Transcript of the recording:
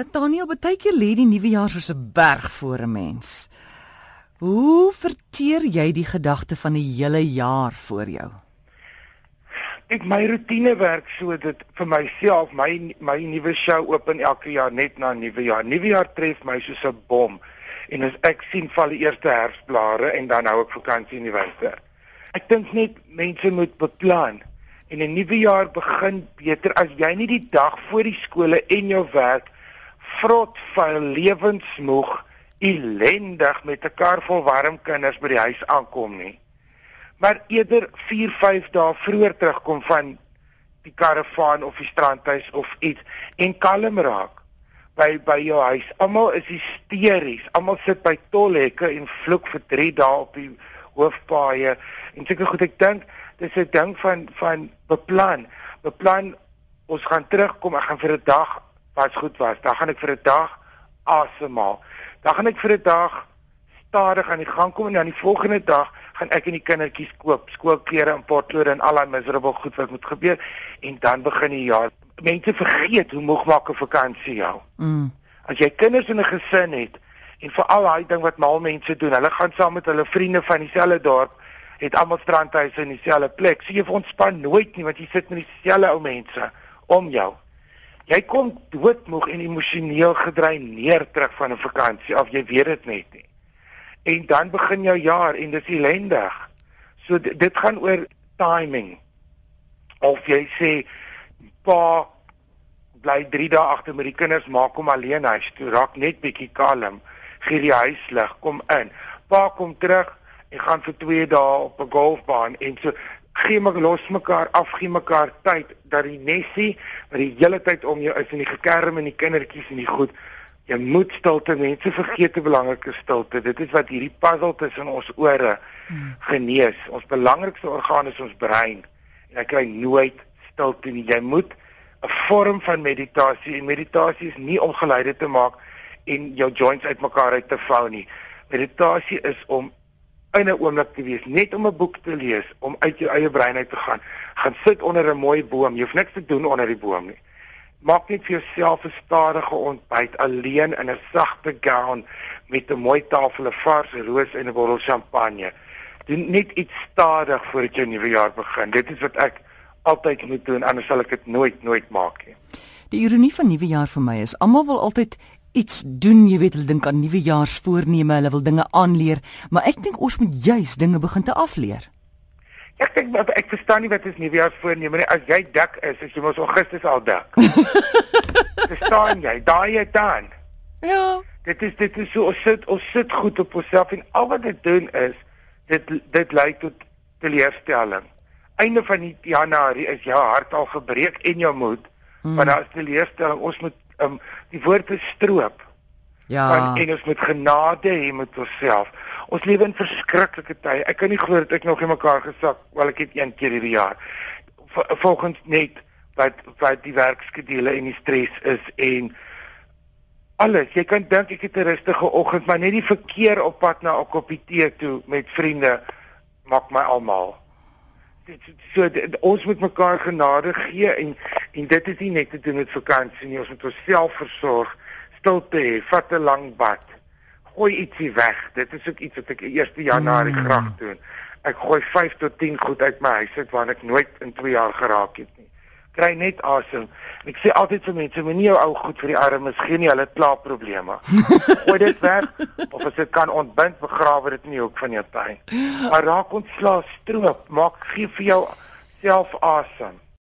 Nathaniel, baie keer lê die nuwe jaar soos 'n berg voor 'n mens. Hoe verteer jy die gedagte van 'n hele jaar voor jou? Ek my rotine werk so dit vir myself, my my nuwe show open elke jaar net na nuwe jaar. Nuwe jaar tref my soos 'n bom. En as ek sien val die eerste herfsblare en dan hou ek vakansie in die winter. Ek dink net mense moet beplan en 'n nuwe jaar begin beter as jy nie die dag voor die skole en jou werk vrot van lewensmoeg elendig met 'n kar vol warm kinders by die huis aankom nie. Maar eerder 4, 5 dae vroeër terugkom van die karavaan of die strandhuis of iets en kalm raak by by jou huis. Almal is hysteries. Almal sit by tolhekke en vloek vir 3 dae op die hoofpaaie. En seker goed, ek dink dis 'n ding van van beplan. Beplan ons gaan terugkom, ek gaan vir 'n dag wat goed was. Dan gaan ek vir 'n dag asemhaal. Dan gaan ek vir 'n dag stadig aan die gang kom en dan die volgende dag gaan ek en die kindertjies koop skoolklere en potlode en al daai miserable goed wat moet gebeur en dan begin die jaar. Mense vergeet hoe moeg maak 'n vakansie jou. Mm. As jy kinders in 'n gesin het en vir al daai ding wat mal mense doen, hulle gaan saam met hulle vriende van dieselfde dorp het almal strandhuise in dieselfde plek. Sien jy ontspan nooit nie want jy sit met dieselfde ou mense om jou. Jy kom doodmoeg en emosioneel gedreineer terug van 'n vakansie of jy weet dit net nie. En dan begin jou jaar en dis ellendig. So dit gaan oor timing. Of jy sê pa bly 3 dae agter met die kinders, maak hom alleen huis toe, raak net bietjie kalm, gee die huis lig, kom in. Pa kom terug en gaan vir 2 dae op 'n golfbaan en so gee mak los mekaar af gee mekaar tyd dat die nesie wat die hele tyd om jou is en die gekerm en die kindertjies en die goed. Jy moet stilte mense vergeet te belangrike stilte. Dit is wat hierdie puzzle tussen ons ore hmm. genees. Ons belangrikste orgaan is ons brein. En hy kry nooit stilte nie. Jy moet 'n vorm van meditasie en meditasie is nie om geluide te maak en jou joints uitmekaar uit te vou nie. Meditasie is om in 'n oomblik te wees, net om 'n boek te lees, om uit jou eie brein uit te gaan. Gaan sit onder 'n mooi boom. Jy hoef niks te doen onder die boom nie. Maak net vir jouself 'n stadige ontbyt alleen in 'n sagte gown met 'n mooi tafel, 'n vars roos en 'n bottel champagne. Doen net iets stadig voordat jou nuwe jaar begin. Dit is wat ek altyd moet doen, anders sal ek dit nooit nooit maak nie. Die ironie van nuwe jaar vir my is almal wil altyd iets doen, jy weet, hulle dink aan nuwejaarsvoorneme, hulle wil dinge aanleer, maar ek dink ons moet juis dinge begin te afleer. Ek dink ek, ek verstaan nie wat is nuwejaarsvoorneme nie. As jy dik is, as jy mos Augustus al dik. verstaan jy? Daai jy dan. Ja. Dit is dit is so ons sit ons sit goed op onsself en al wat dit doen is dit dit lei tot teleurstelling. Einde van die Januarie is jou hart al gebreek en jou moed, hmm. maar daar is teleurstelling. Ons moet um, die woord is stroop. Ja. Want en ons moet genade hê met onsself. Ons lewe in verskriklike tye. Ek kan nie glo dat ek nog in mekaar gesak, wel ek het een keer hierdie jaar. Volgens net wat wat die werkskedule en die stres is en alles. Jy kan dink ek het 'n rustige oggend, maar net die verkeer op pad na 'n koppie tee toe met vriende maak my almal so ons moet mekaar genade gee en en dit is nie net te doen met vakansie nie, ons moet onsself versorg, stilte hê, vat 'n lang bad. Gooi ietsie weg. Dit is ook iets wat ek 1 Januarie mm. graag doen. Ek gooi 5 tot 10 goed uit my huis uit waar ek nooit in 2 jaar geraak het nie kry net asem. Ek sê altyd vir mense, moenie jou ou goed vir die armes gee nie, hulle klaar probleme. Gooi dit weg of as dit kan ontbind, begrawe dit in die hoek van jou tuin. Maar raak ontslae stroop, maak gee vir jou self asem.